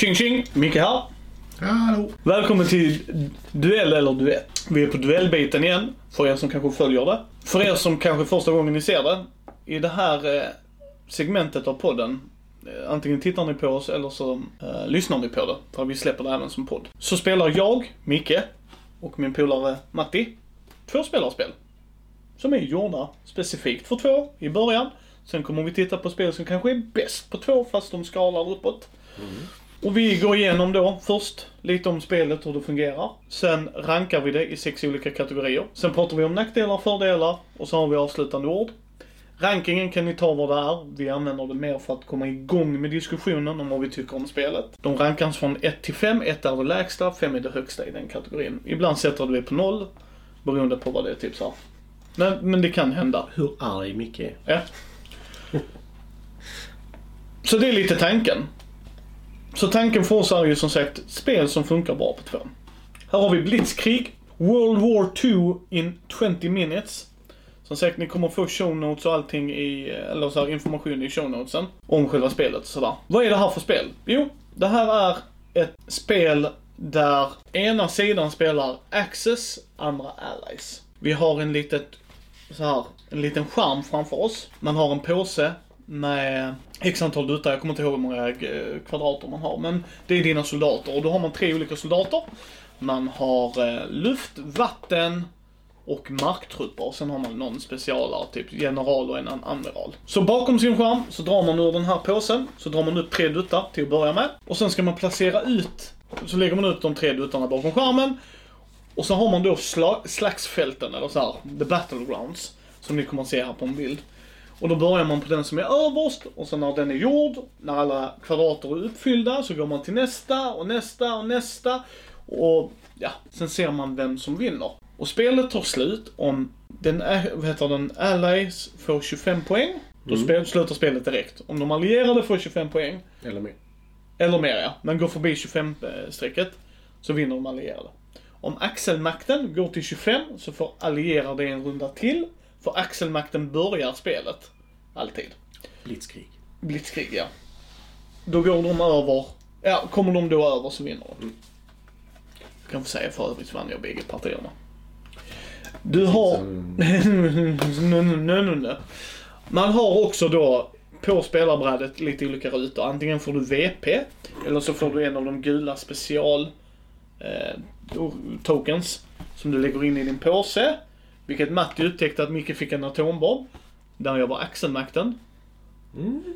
Tjing tjing! Micke här. Hallå! Välkommen till Duell eller Duett. Vi är på duellbiten igen, för er som kanske följer det. För er som kanske första gången ni ser det. I det här eh, segmentet av podden, eh, antingen tittar ni på oss eller så eh, lyssnar ni på det. För vi släpper det även som podd. Så spelar jag, Micke, och min polare Matti, två spelarspel. Som är gjorda specifikt för två i början. Sen kommer vi titta på spel som kanske är bäst på två fast de skalar uppåt. Och vi går igenom då först lite om spelet, hur det fungerar. Sen rankar vi det i sex olika kategorier. Sen pratar vi om nackdelar, fördelar och så har vi avslutande ord. Rankingen kan ni ta vad det är. Vi använder det mer för att komma igång med diskussionen om vad vi tycker om spelet. De rankas från 1 till 5. 1 är det lägsta, 5 är det högsta i den kategorin. Ibland sätter det på 0, beroende på vad det är tipsar. Men, men det kan hända. Hur arg Micke är. Ja. Så det är lite tanken. Så tanken för oss är ju som sagt spel som funkar bra på två. Här har vi Blitzkrig, World War 2 in 20 minutes. Som sagt, ni kommer få show notes och allting i, eller så här, information i show notesen. Om själva spelet och sådär. Vad är det här för spel? Jo, det här är ett spel där ena sidan spelar Access, andra Allies. Vi har en litet, så här, en liten skärm framför oss. Man har en påse med x antal duttar, jag kommer inte ihåg hur många eh, kvadrater man har, men det är dina soldater. Och då har man tre olika soldater. Man har eh, luft, vatten och marktrupper. Sen har man någon specialare, typ general och en amiral. Så bakom sin skärm så drar man ur den här påsen, så drar man upp tre duttar till att börja med. Och sen ska man placera ut, så lägger man ut de tre duttarna bakom skärmen. Och så har man då sla- slagsfälten, eller så här, the battlegrounds. Som ni kommer att se här på en bild. Och då börjar man på den som är överst och sen när den är gjord, när alla kvadrater är uppfyllda, så går man till nästa och nästa och nästa. Och ja, sen ser man vem som vinner. Och spelet tar slut om den, är- vad heter den, Allies får 25 poäng. Då spel, slutar spelet direkt. Om de allierade får 25 poäng, Eller mer. eller mer ja, men går förbi 25-strecket, så vinner de allierade. Om axelmakten går till 25 så får allierade en runda till. För axelmakten börjar spelet. Alltid. Blitzkrig. Blitzkrig, ja. Då går de över, ja, kommer de då över så vinner de. Jag kan få säga för övrigt vann jag bägge partierna. Du har... Man har också då på spelarbrädet lite olika rutor. Antingen får du VP, eller så får du en av de gula special eh, tokens som du lägger in i din påse. Vilket Matti upptäckte att Micke fick en atombomb. Där jag var axelmakten.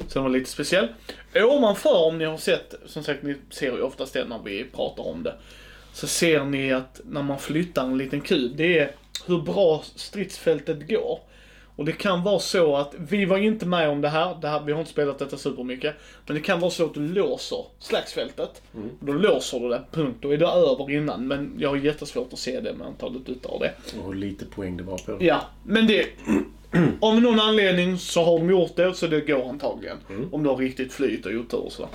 Så den var lite speciell. Ovanför, om ni har sett, som sagt ni ser ju oftast det när vi pratar om det. Så ser ni att när man flyttar en liten kub, det är hur bra stridsfältet går. Och det kan vara så att, vi var inte med om det här, det här vi har inte spelat detta supermycket. Men det kan vara så att du låser slagsfältet. Då låser du det, punkt. Då är det över innan. Men jag har jättesvårt att se det med antalet utav det. Och hur lite poäng det var på. Ja, men det... Av någon anledning så har de gjort det, så det går antagligen. Om du har riktigt flyt och otur och sådär.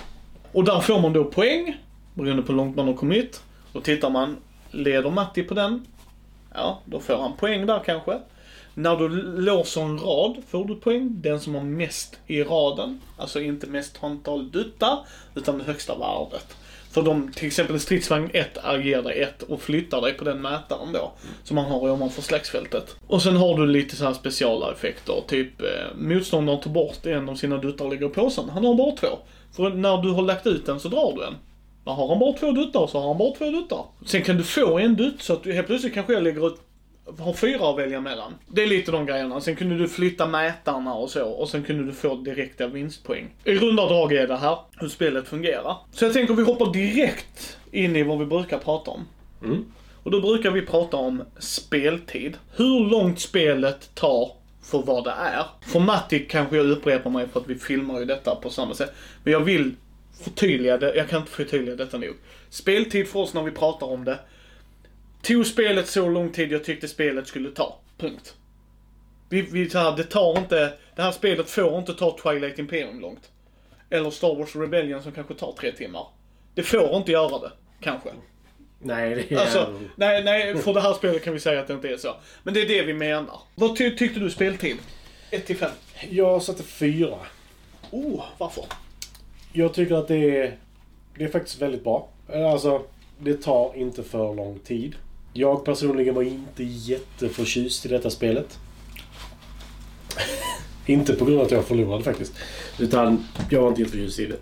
Och där får man då poäng, beroende på hur långt man har kommit. Då tittar man, leder Matti på den? Ja, då får han poäng där kanske. När du låser en rad får du poäng. Den som har mest i raden, alltså inte mest antal duttar, utan det högsta värdet. För de, till exempel stridsvagn 1 ger dig 1 och flyttar dig på den mätaren då. Som man har ovanför slagsfältet. Och sen har du lite så här speciala effekter. Typ eh, motståndaren tar bort en av sina duttar och lägger i påsen. Han har bara två. För när du har lagt ut den så drar du en. Men har han bara två duttar så har han bara två duttar. Sen kan du få en dutt så att du helt plötsligt kanske jag lägger ut har fyra att välja mellan. Det är lite de grejerna. Sen kunde du flytta mätarna och så. Och sen kunde du få direkta vinstpoäng. I runda drag är det här hur spelet fungerar. Så jag tänker vi hoppar direkt in i vad vi brukar prata om. Mm. Och då brukar vi prata om speltid. Hur långt spelet tar för vad det är. För Matti kanske jag upprepar mig för att vi filmar ju detta på samma sätt. Men jag vill förtydliga det, jag kan inte förtydliga detta nog. Speltid för oss när vi pratar om det. Tog spelet så lång tid jag tyckte spelet skulle ta. Punkt. Vi, vi, så här, det tar inte, det här spelet får inte ta Twilight Imperium långt. Eller Star Wars Rebellion som kanske tar tre timmar. Det får inte göra det. Kanske. Nej, det är... Alltså, nej, nej, för det här spelet kan vi säga att det inte är så. Men det är det vi menar. Vad ty tyckte du speltid? 1 till 5. Jag satte fyra. Oh, varför? Jag tycker att det är det är faktiskt väldigt bra. Alltså, det tar inte för lång tid. Jag personligen var inte jätteförtjust i detta spelet. inte på grund av att jag förlorade faktiskt. Utan jag var inte jätteförtjust i det.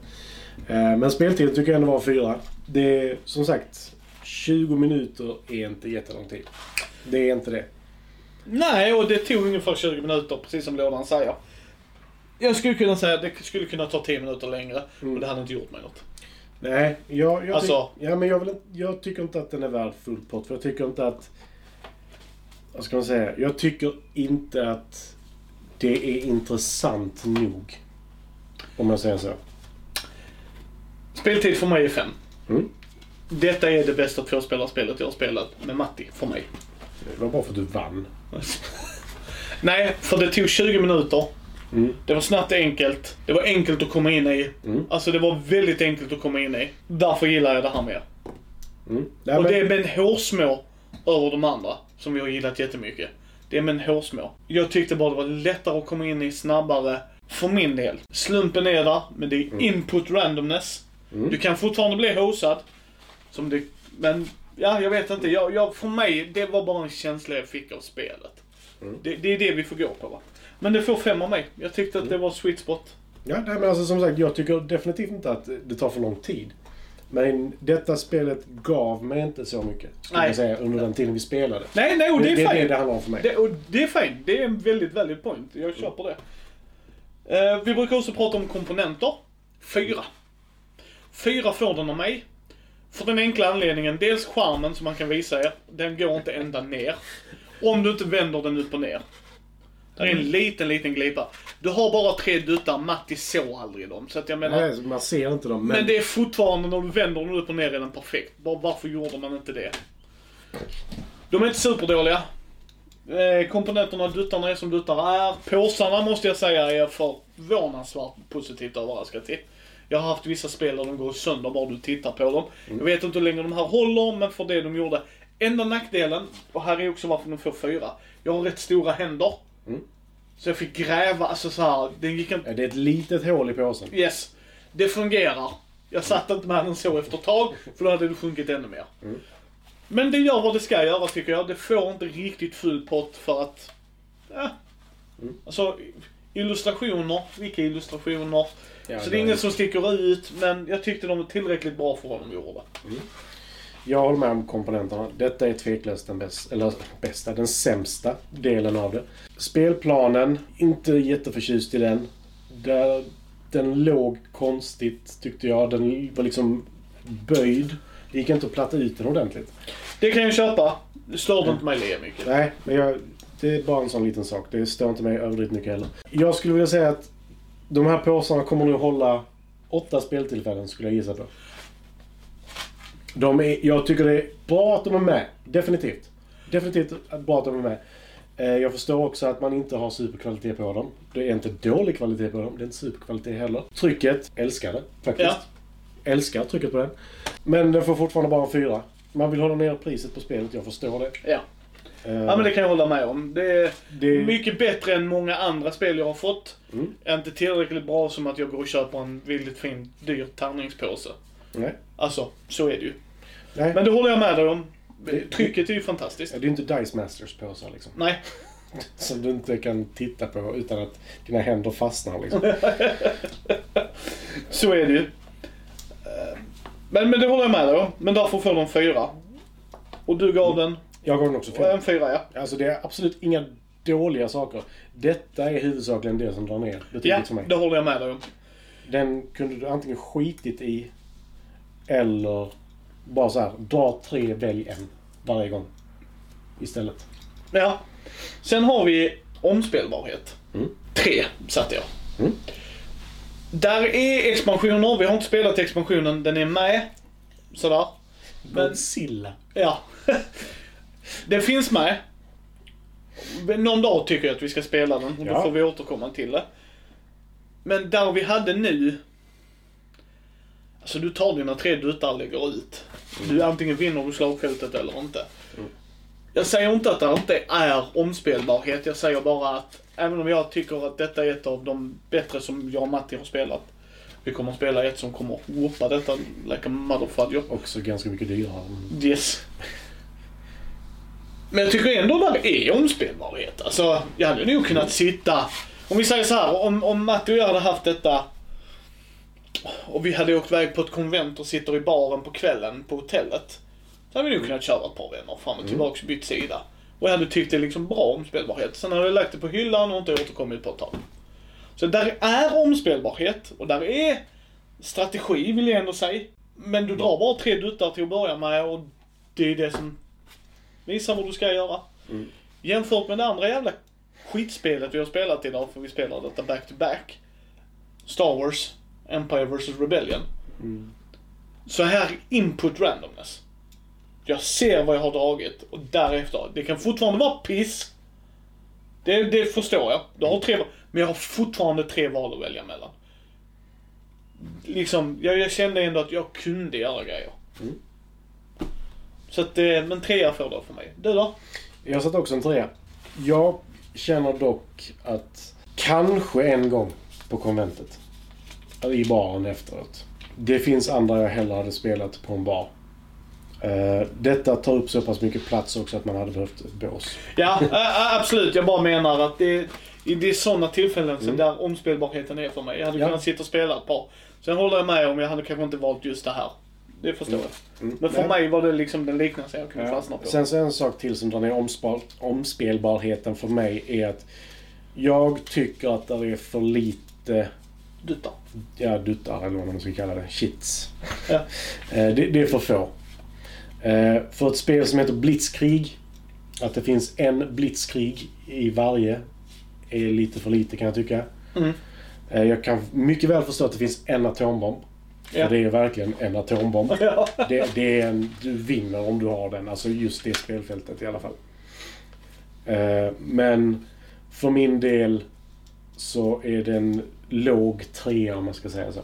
Eh, Men speltiden tycker jag ändå var fyra. Det är som sagt 20 minuter är inte jättelång tid. Det är inte det. Nej, och det tog ungefär 20 minuter, precis som lådan säger. Jag skulle kunna säga att det skulle kunna ta 10 minuter längre och det hade inte gjort mig något. Nej, jag, jag, Alltså- ja, men jag, vill, jag tycker inte att den är värd full pott. För jag tycker inte att... Vad ska man säga? Jag tycker inte att det är intressant nog. Om jag säger så. Speltid för mig är 5. Mm. Detta är det bästa tvåspelarspelet jag har spelat med Matti, för mig. Det var bara för att du vann. Nej, för det tog 20 minuter. Mm. Det var snabbt enkelt. Det var enkelt att komma in i. Mm. Alltså det var väldigt enkelt att komma in i. Därför gillar jag det här mer. Mm. Nej, Och men, det är med en hårsmå över de andra, som vi har gillat jättemycket. Det är med en hårsmå. Jag tyckte bara det var lättare att komma in i snabbare, för min del. Slumpen är där, men det är input randomness. Mm. Du kan fortfarande bli hosad. Som det, men, ja, jag vet inte. Jag, jag, för mig, det var bara en känsla jag fick av spelet. Mm. Det, det är det vi får gå på va. Men det får fem av mig. Jag tyckte att det var sweet spot. ja, nej, men alltså, som sagt, jag tycker definitivt inte att det tar för lång tid. Men detta spelet gav mig inte så mycket. Nej. jag säga, under den tiden vi spelade. Nej, nej, och det är det, är det det handlar om för mig. Det, och det är fint. Det är en väldigt valid point. Jag köper det. Eh, vi brukar också prata om komponenter. Fyra. Fyra får den av mig. För den enkla anledningen, dels skärmen som man kan visa er, den går inte ända ner. Om du inte vänder den upp och ner. Det är en liten, liten glipa. Du har bara tre duttar, Matti såg aldrig dem. Så att jag menar, Nej, man ser inte dem. Men, men det är fortfarande, när du vänder den upp och ner är den perfekt. Bara varför gjorde man inte det? De är inte superdåliga. Eh, komponenterna, duttarna är som duttar är. Påsarna måste jag säga är förvånansvärt positivt överraskad till. Jag har haft vissa spel där de går sönder bara du tittar på dem. Jag vet inte hur länge de här håller, men för det de gjorde. Enda nackdelen, och här är också varför de får fyra. Jag har rätt stora händer. Mm. Så jag fick gräva, alltså så här, det gick inte... Ja, det är ett litet hål i påsen. Yes, det fungerar. Jag satt inte med den så efter ett tag, för då hade det sjunkit ännu mer. Mm. Men det gör vad det ska göra tycker jag. Det får inte riktigt full pott för att... Ja. Mm. Alltså, illustrationer, vilka illustrationer. Ja, så det är inget som sticker ut, men jag tyckte de var tillräckligt bra för vad de gjorde. Jag håller med om komponenterna. Detta är tveklöst den bästa, eller bästa, den sämsta delen av det. Spelplanen, inte jätteförtjust i den. Där, den låg konstigt tyckte jag. Den var liksom böjd. Det gick inte att platta ut den ordentligt. Det kan jag köpa. Det störde inte mig lika mycket. Nej, men jag, det är bara en sån liten sak. Det stör inte mig överdrivet mycket heller. Jag skulle vilja säga att de här påsarna kommer nog hålla åtta speltillfällen skulle jag gissa på. De är, jag tycker det är bra att de är med. Definitivt. Definitivt bra att de är med. Eh, Jag förstår också att man inte har superkvalitet på dem. Det är inte dålig kvalitet på dem. Det är inte superkvalitet heller. Trycket, älskar det faktiskt. Ja. Älskar trycket på den. Men den får fortfarande bara en fyra. Man vill hålla ner priset på spelet, jag förstår det. Ja. Eh, ja, men det kan jag hålla med om. Det är det- mycket bättre än många andra spel jag har fått. Mm. Inte tillräckligt bra som att jag går och köper en väldigt fin, dyr tärningspåse. Nej. Alltså, så är det ju. Nej. Men det håller jag med dig om. Trycket är ju fantastiskt. Det är inte Dice Masters påsar liksom. Nej, Som du inte kan titta på utan att dina händer fastnar liksom. så är det ju. Men, men det håller jag med dig om. Men därför får de fyra. Och du gav den Jag gav den också fyra. en fyra, ja. Alltså det är absolut inga dåliga saker. Detta är huvudsakligen det som drar ner betyget Ja, för mig. det håller jag med dig om. Den kunde du antingen skitit i eller bara så här, dra tre, välj en varje gång. Istället. Ja. Sen har vi omspelbarhet. Mm. Tre satte jag. Mm. Där är expansioner. Vi har inte spelat expansionen. Den är med. Sådär. Men- Godzilla. Ja. den finns med. Någon dag tycker jag att vi ska spela den. Och då Ja. får vi återkomma till det. Men där vi hade nu. Alltså du tar dina tre duttar och lägger ut. Du antingen vinner du slagfältet eller inte. Mm. Jag säger inte att det inte är omspelbarhet. Jag säger bara att även om jag tycker att detta är ett av de bättre som jag och Matti har spelat. Vi kommer att spela ett som kommer att whoopa detta like a motherfudger. Också ganska mycket dyrare. Yes. Men jag tycker ändå där är omspelbarhet. Alltså, jag hade nog kunnat sitta... Om vi säger så här, om, om Matti och jag hade haft detta och vi hade åkt iväg på ett konvent och sitter i baren på kvällen på hotellet. Så hade vi nog kunnat köra ett par vänner fram och tillbaka och bytt sida. Och jag hade tyckt det liksom bra omspelbarhet. Sen hade jag lagt det på hyllan och inte återkommit på ett tag. Så där är omspelbarhet och där är strategi vill jag ändå säga. Men du drar bara tre duttar till att börja med och det är det som visar vad du ska göra. Mm. Jämfört med det andra jävla skitspelet vi har spelat idag, för vi spelar detta back to back. Star Wars, Empire vs Rebellion. Mm. Så här är input randomness. Jag ser vad jag har dragit och därefter, det kan fortfarande vara piss. Det, det förstår jag. Du har tre men jag har fortfarande tre val att välja mellan. Liksom, jag, jag kände ändå att jag kunde göra grejer. Mm. Så att, eh, men trea får det för mig. Du då? Jag satt också en trea. Jag känner dock att kanske en gång på konventet. I baren efteråt. Det finns andra jag hellre hade spelat på en bar. Eh, detta tar upp så pass mycket plats också att man hade behövt ett bås. Ja, ä- absolut. Jag bara menar att det, det är sådana tillfällen som Mm. där omspelbarheten är för mig. Jag hade Ja. kunnat sitta och spela ett par. Sen håller jag med om jag hade kanske inte valt just det här. Det förstår Mm. jag. Mm. Men för Nej. mig var det liksom den liknelsen jag kunde Ja. fastna på. Sen så en sak till som drar ner omspel, omspelbarheten för mig är att jag tycker att det är för lite Dutta. ja, duttar eller vad man ska kalla det. Shits. Ja. Eh, det, det är för få. Eh, för ett spel som heter Blitzkrig, att det finns en Blitzkrig i varje, är lite för lite kan jag tycka. Mm. Eh, jag kan mycket väl förstå att det finns en atombomb. För Ja. det är verkligen en atombomb. Ja. Det, det är en, du vinner om du har den. Alltså just det spelfältet i alla fall. Men för min del så är det en låg trea om man ska säga så.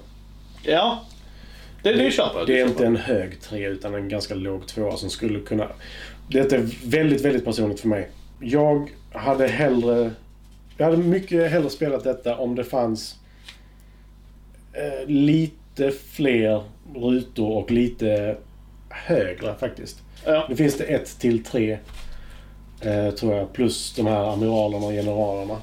ja. Det, det köper jag. Det är inte en hög trea utan en ganska låg tvåa som skulle kunna... Detta är väldigt, väldigt personligt för mig. Jag hade hellre... Jag hade mycket hellre spelat detta om det fanns eh, lite fler rutor och lite högre faktiskt. Ja. Nu finns det ett till tre, eh, tror jag. Plus de här amiralerna och generalerna.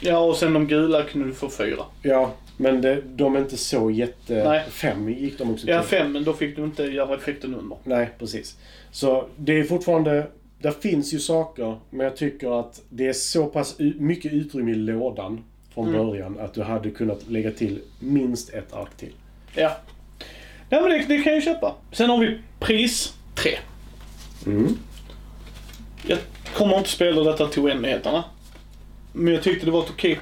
Ja, och sen de gula kunde du få fyra. Ja, men det, de är inte så jätte... Nej. Fem gick de också Ja, till. fem, men då fick du inte göra effekten under. Nej, precis. Så det är fortfarande... Där finns ju saker, men jag tycker att det är så pass mycket utrymme i lådan från Mm. början att du hade kunnat lägga till minst ett ark till. Ja. Nej, men det, det kan jag köpa. Sen har vi pris, tre. Mm. Jag kommer inte spela detta till oändligheterna. Men jag tyckte det var ett okej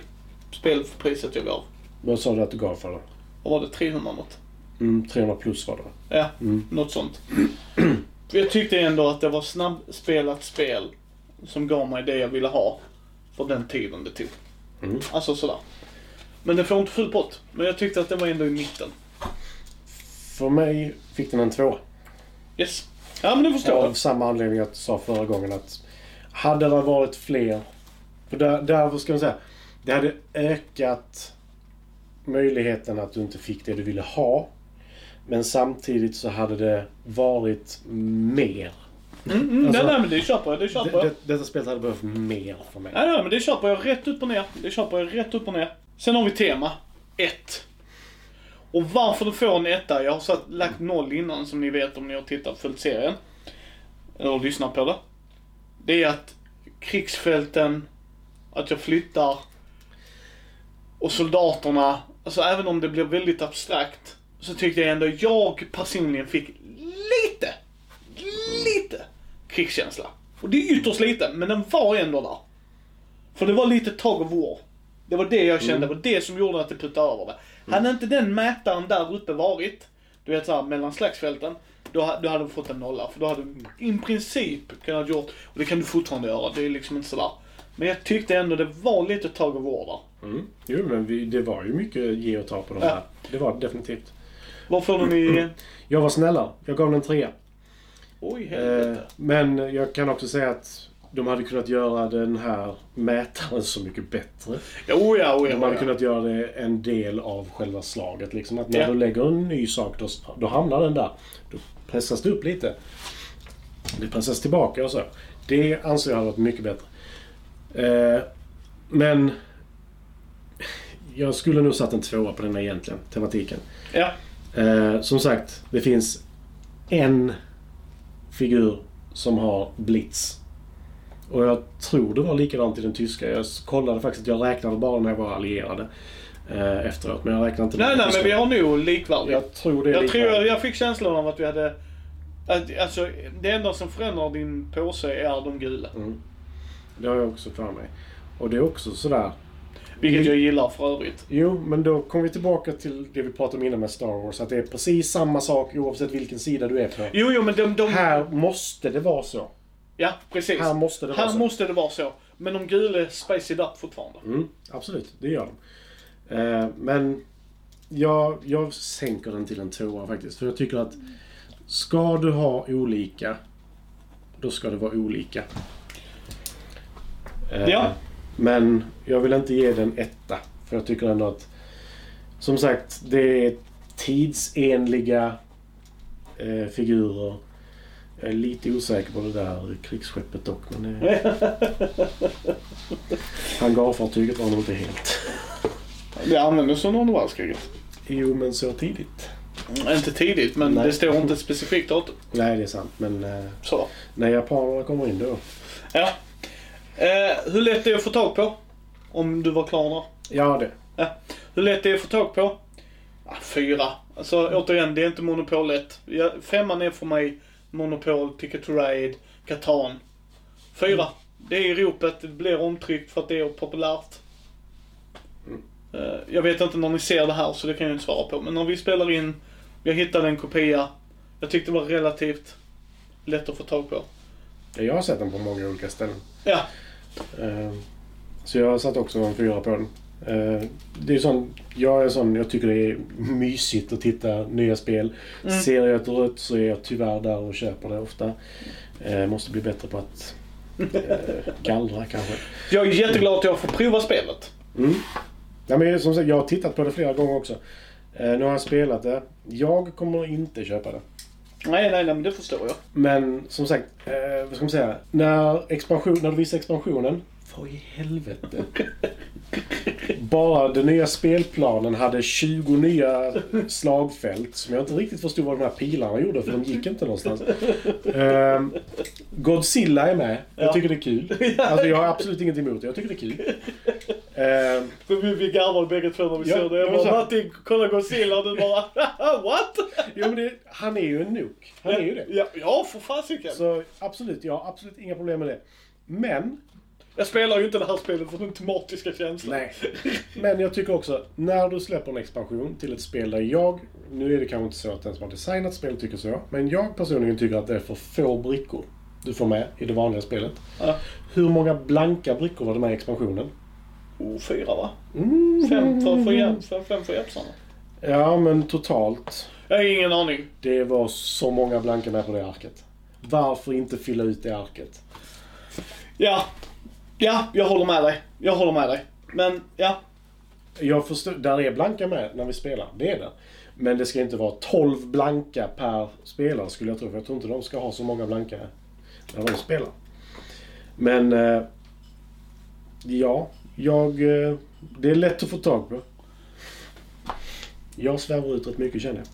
spel för priset jag gav. Vad sa du att du gav för det? Vad var det? 300 något? Mm, 300 plus var det. Ja, Mm. något sånt. För jag tyckte ändå att det var snabbspelat spel som gav mig det jag ville ha på den tiden det tog. Mm. Alltså sådär. Men det får inte full pott. Men jag tyckte att det var ändå i mitten. För mig fick den en två. Yes. Ja men det förstår Av jag. samma anledning jag sa förra gången att hade det varit fler... För där, där vad ska man säga? Det hade ökat möjligheten att du inte fick det du ville ha. Men samtidigt så hade det varit mer. Mm, mm, Alltså, nej, nej men det köper jag. Det köper Det, jag. det, detta spelet hade behövt mer för mig. Nej, nej, men det köper jag rätt upp och ner. Det köper jag rätt upp och ner. Sen har vi tema. 1. Och varför du får en etta, jag har satt, lagt noll innan som ni vet om ni har tittat följt serien. Eller lyssnat på det. Det är att krigsfälten, att jag flyttar och soldaterna, alltså även om det blir väldigt abstrakt så tyckte jag ändå jag personligen fick lite, lite krigskänsla. Och det är ytterst lite, men den var ändå där. För det var lite tag of war. Det var det jag kände, det var det som gjorde att det puttade över det. Hade inte den mätaren där uppe varit, du vet såhär mellan slagsfälten, då, då hade du fått en nolla. För då hade du i princip kunnat gjort, och det kan du fortfarande göra, det är liksom inte sådär. Men jag tyckte ändå det var lite tag war där. Mm. Jo, men vi, det var ju mycket ge och ta på de Ja. här. Det var det definitivt. Vad får du i... Jag var snällare. Jag gav den en trea. Oj, Eh, helvete. men jag kan också säga att De hade kunnat göra den här mätaren så mycket bättre. Jo, ja, oh, De ja, hade kunnat göra det en del av själva slaget. Liksom att när Ja. du lägger en ny sak, då, då hamnar den där. Då pressas det upp lite. Det pressas tillbaka och så. Det anser jag hade varit mycket bättre. Eh, men jag skulle nog satt en tvåa på den här egentligen, tematiken. ja. Eh, som sagt, det finns en figur som har blitz. Och jag tror det var likadant i den tyska. Jag kollade faktiskt, jag räknade bara när jag var allierade eh, efteråt. Men jag räknade inte Nej, nej, men vi har nog likvärdiga. Jag tror det är Jag, tror, likadant. jag fick känslan av att vi hade... Att, alltså, det enda som förändrar din påse är de gula. Mm. Det har jag också för mig. Och det är också sådär. Vilket jag gillar för övrigt. Jo, men då kommer vi tillbaka till det vi pratade om innan med Star Wars. Att det är precis samma sak oavsett vilken sida du är på. Jo, jo, men de... de Här måste det vara så. ja, precis. Här måste det vara Här så. måste det vara så. Men de gula spice it up fortfarande. Mm, absolut, det gör de. Eh, men jag, jag sänker den till en tvåa faktiskt. För jag tycker att ska du ha olika, då ska det vara olika. Eh, Ja. Men jag vill inte ge den etta. För jag tycker ändå att, som sagt, det är tidsenliga eh, figurer. Jag är lite osäker på det där krigsskeppet dock. Men det, hangarfartyget var nog inte helt. Det användes under andra världskriget. Jo, men så tidigt. Inte tidigt, men Nej. det står inte ett specifikt datum. Nej, det är sant. Men eh, Så. när japanerna kommer in då. Ja. Eh, hur lätt är det att få tag på? Om du var klar där. Ja, det. Ja. Hur lätt är det att få tag på? Ja, fyra. Alltså återigen, det är inte Monopol 1. Ja, femman är för mig Monopol, Ticket to Ride, Catan. Fyra. Det är i ropet, det blir omtryckt för att det är populärt. Mm. Eh, jag vet inte när ni ser det här så det kan jag inte svara på. Men när vi spelar in, jag hittade en kopia. Jag tyckte det var relativt lätt att få tag på. Jag har sett den på många olika ställen. Ja, så jag har satt också en fyra på den. Eh, det är sån, jag är sån, jag tycker det är mysigt att titta nya spel. Mm. Ser jag ett rött så är jag tyvärr där och köper det ofta. Eh, måste bli bättre på att eh, gallra kanske. jag är jätteglad att jag får prova spelet. Mm. Ja, men som sagt, jag har tittat på det flera gånger också. Eh, nu har jag spelat det. Jag kommer inte köpa det. Nej, nej, nej, men det förstår jag. Men som sagt, eh, vad ska man säga? När, expansion, när du visar expansionen. Vad i helvete? Bara den nya spelplanen hade 20 nya slagfält som jag inte riktigt förstod vad de här pilarna gjorde för de gick inte någonstans. Ehm, Godzilla är med. Jag Ja. tycker det är kul. Alltså jag har absolut inget emot det. Jag tycker det är kul. För vi, vi garvade bägge två när vi Ja, såg det. Jag bara. Martin, kolla Godzilla och du bara what? jo, men det, han är ju en nuk. Han är ju det. Ja, ja för fasiken. Så absolut, jag har absolut inga problem med det. Men Jag spelar ju inte det här spelet för den tematiska känslan. Nej. Men jag tycker också, när du släpper en expansion till ett spel där jag, nu är det kanske inte så att den som har designat spelet tycker så, men jag personligen tycker att det är för få brickor du får med i det vanliga spelet. Ja. Hur många blanka brickor var det med i expansionen? Oh, fyra va? Mm. Fem för, för, för, fem för Jeppsarna. Ja, men totalt. Jag har ingen aning. Det var så många blanka med på det arket. Varför inte fylla ut det arket? Ja. Ja, jag håller med dig. Jag håller med dig. Men, ja. Jag förstår, där är blanka med när vi spelar, det är det. Men det ska inte vara 12 blanka per spelare skulle jag tro. För jag tror inte de ska ha så många blanka när de spelar. Men... Eh, ja, jag... Eh, det är lätt att få tag på. Jag svävar ut rätt mycket känner jag.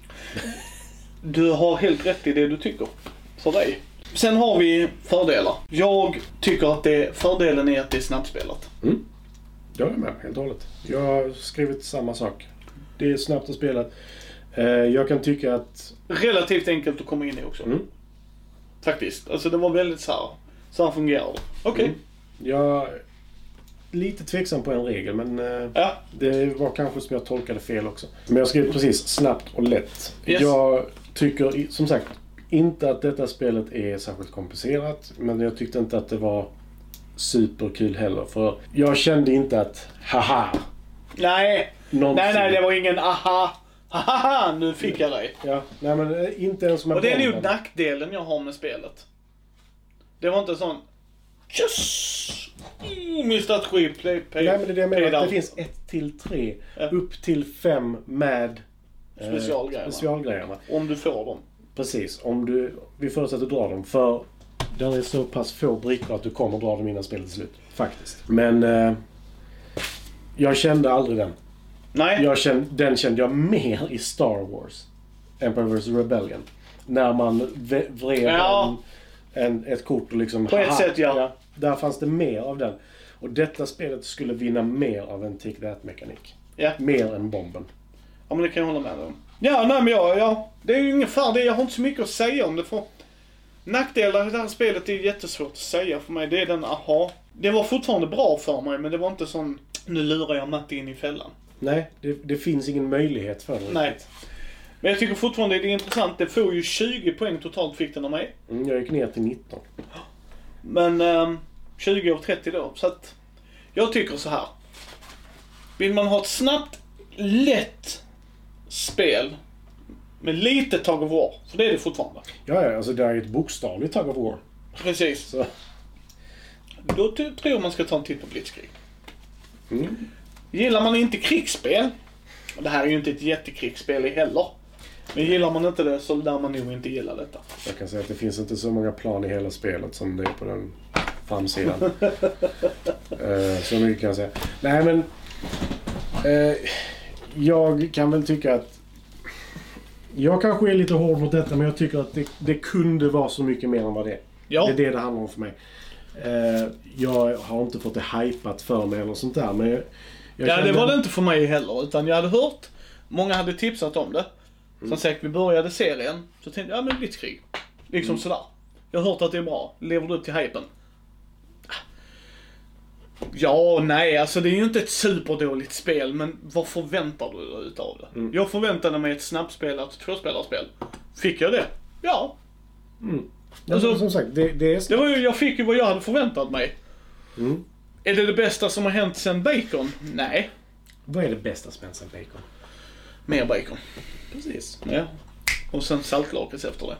Du har helt rätt i det du tycker. För dig. Sen har vi fördelar. Jag tycker att det, fördelen är att det är snabbspelat. Jag är med helt och hållet. Jag har skrivit samma sak. Det är snabbt att spela. Eh, jag kan tycka att... Relativt enkelt att komma in i också. Mm. Faktiskt. Alltså det var väldigt så här. Så här fungerar det. Okej. Mm. Jag lite tveksam på en regel men... Eh, Ja. Det var kanske som jag tolkade fel också. Men jag skrev precis snabbt och lätt. Yes. Jag tycker som sagt inte att detta spelet är särskilt komplicerat. Men jag tyckte inte att det var superkul heller. För jag kände inte att haha. Nej. Någonsin. Nej, nej, det var ingen aha. Haha, nu fick jag dig. Ja, nej men eh, inte ens med Och det är nog nackdelen jag har med spelet. Det var inte sån... Yes! Oh, min strategi play, play, Nej, men det är det jag menar. Det finns 1 till 3. Ja. Upp till 5 med eh, Specialgrejerna. specialgrejerna. Om du får dem. Precis. Om du, vi förutsätter att du drar dem. För det är så pass få brickor att du kommer dra dem innan spelet är slut. Faktiskt. Men eh, jag kände aldrig den. Nej. Jag kände, den kände jag mer i Star Wars. Empire vs Rebellion. När man vred Ja. en, en, ett kort och liksom... På ett sätt, ja. Där fanns det mer av den. Och detta spelet skulle vinna mer av en Take That-mekanik. Ja. Mer än bomben. Ja men det kan jag hålla med om. Ja, nej men ja, ja. Det är ju ungefär det. Jag har inte så mycket att säga om det för nackdelar i det här spelet är jättesvårt att säga för mig. Det är den aha. Det var fortfarande bra för mig men det var inte sån, nu lurar jag Matti in i fällan. Nej, det, det finns ingen möjlighet för det Nej. Men jag tycker fortfarande det är intressant. Det får ju 20 poäng totalt fick den av mig. Mm, jag gick ner till 19. Men ehm, 20 av 30 då. Så att jag tycker så här. Vill man ha ett snabbt, lätt spel med lite Tug of War, för det är det fortfarande. Ja, ja, alltså det är ett bokstavligt Tug of War. Precis. Så, Då tror jag man ska ta en titt på Blitzkrieg. mm. Gillar man inte krigsspel, och det här är ju inte ett jättekrigsspel heller. Men gillar man inte det så lär man nog inte gilla detta. Jag kan säga att det finns inte så många plan i hela spelet som det är på den framsidan. uh, så mycket kan jag säga. Nej men... eh, jag kan väl tycka att... Jag kanske är lite hård mot detta men jag tycker att det, det kunde vara så mycket mer än vad det är. Ja, Det är det det handlar om för mig. Eh, jag har inte fått det hypat för mig eller sånt där men jag, jag ja det var det inte för mig heller. Utan jag hade hört, många hade tipsat om det. Som sagt, vi började serien. Så tänkte jag, ja men Blitzkrieg. Liksom sådär. Jag har hört att det är bra. Lever du upp till hypen? Ja, nej, alltså det är ju inte ett superdåligt spel, men vad förväntar du dig utav det? Jag förväntade mig ett snabbspelat tvåspelarspel. Fick jag det? Ja. Ja, Alltså- som sagt, det, det är... Det var ju, jag fick ju vad jag hade förväntat mig. Mm. Är det det bästa som har hänt sen Bacon? Nej. Vad är det bästa Spencer Bacon? Mer Bacon. Precis. Ja. Och sen saltlakris efter det.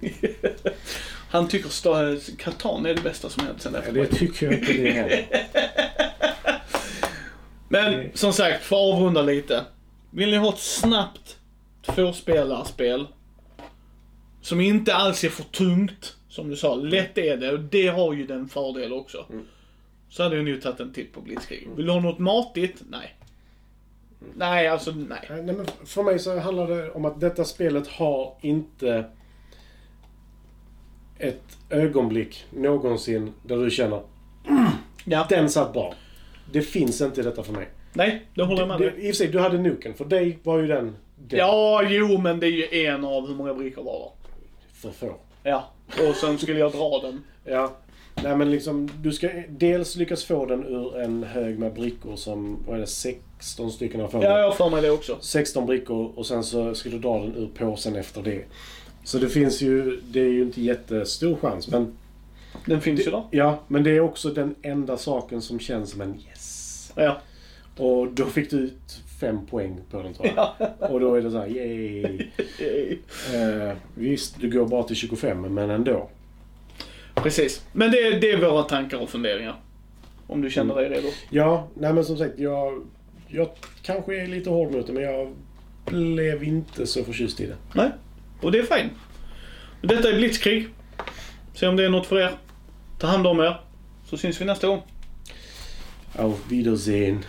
Han tycker sta- Catan är det bästa som hänt sen Ja, efter det tycker jag inte det heller. Men det- som sagt, för att avrunda lite. Vill ni ha ett snabbt tvåspelarspel som inte alls är för tungt, som du sa, lätt är det och det har ju den fördel också. Så hade jag nog tagit en titt på Blitzkrieg. Vill du ha något matigt? Nej. Nej, alltså nej. Nej, men för mig så handlar det om att detta spelet har inte ett ögonblick någonsin där du känner Ja. den satt bra. Det finns inte detta för mig. Nej, det håller jag med dig. I och för sig, du hade nuken. För dig var ju den, den Ja, jo, men det är ju en av hur många brickor var det? för få. Ja. Och sen skulle jag dra den. Ja. Nej men liksom, du ska dels lyckas få den ur en hög med brickor som, vad är det, 16 stycken har för mig. Ja, jag har för mig det också. 16 brickor och sen så ska du dra den ur påsen efter det. Så det finns ju, det är ju inte jättestor chans men Den finns ju där. Ja, men det är också den enda saken som känns som en yes. Ja. Och då fick du ut fem poäng på den tror jag. Och då är det så här, yay. Eh, visst, du går bara till 25 men ändå. Precis. Men det, är- det är våra tankar och funderingar. Om du känner dig redo. Ja, nej men som sagt, jag, jag kanske är lite hård mot det men jag blev inte så förtjust i det. Nej. Och det är fint. Detta är Blitzkrig. Se om det är något för er. Ta hand om er. Så syns vi nästa gång. Auf Wiedersehen.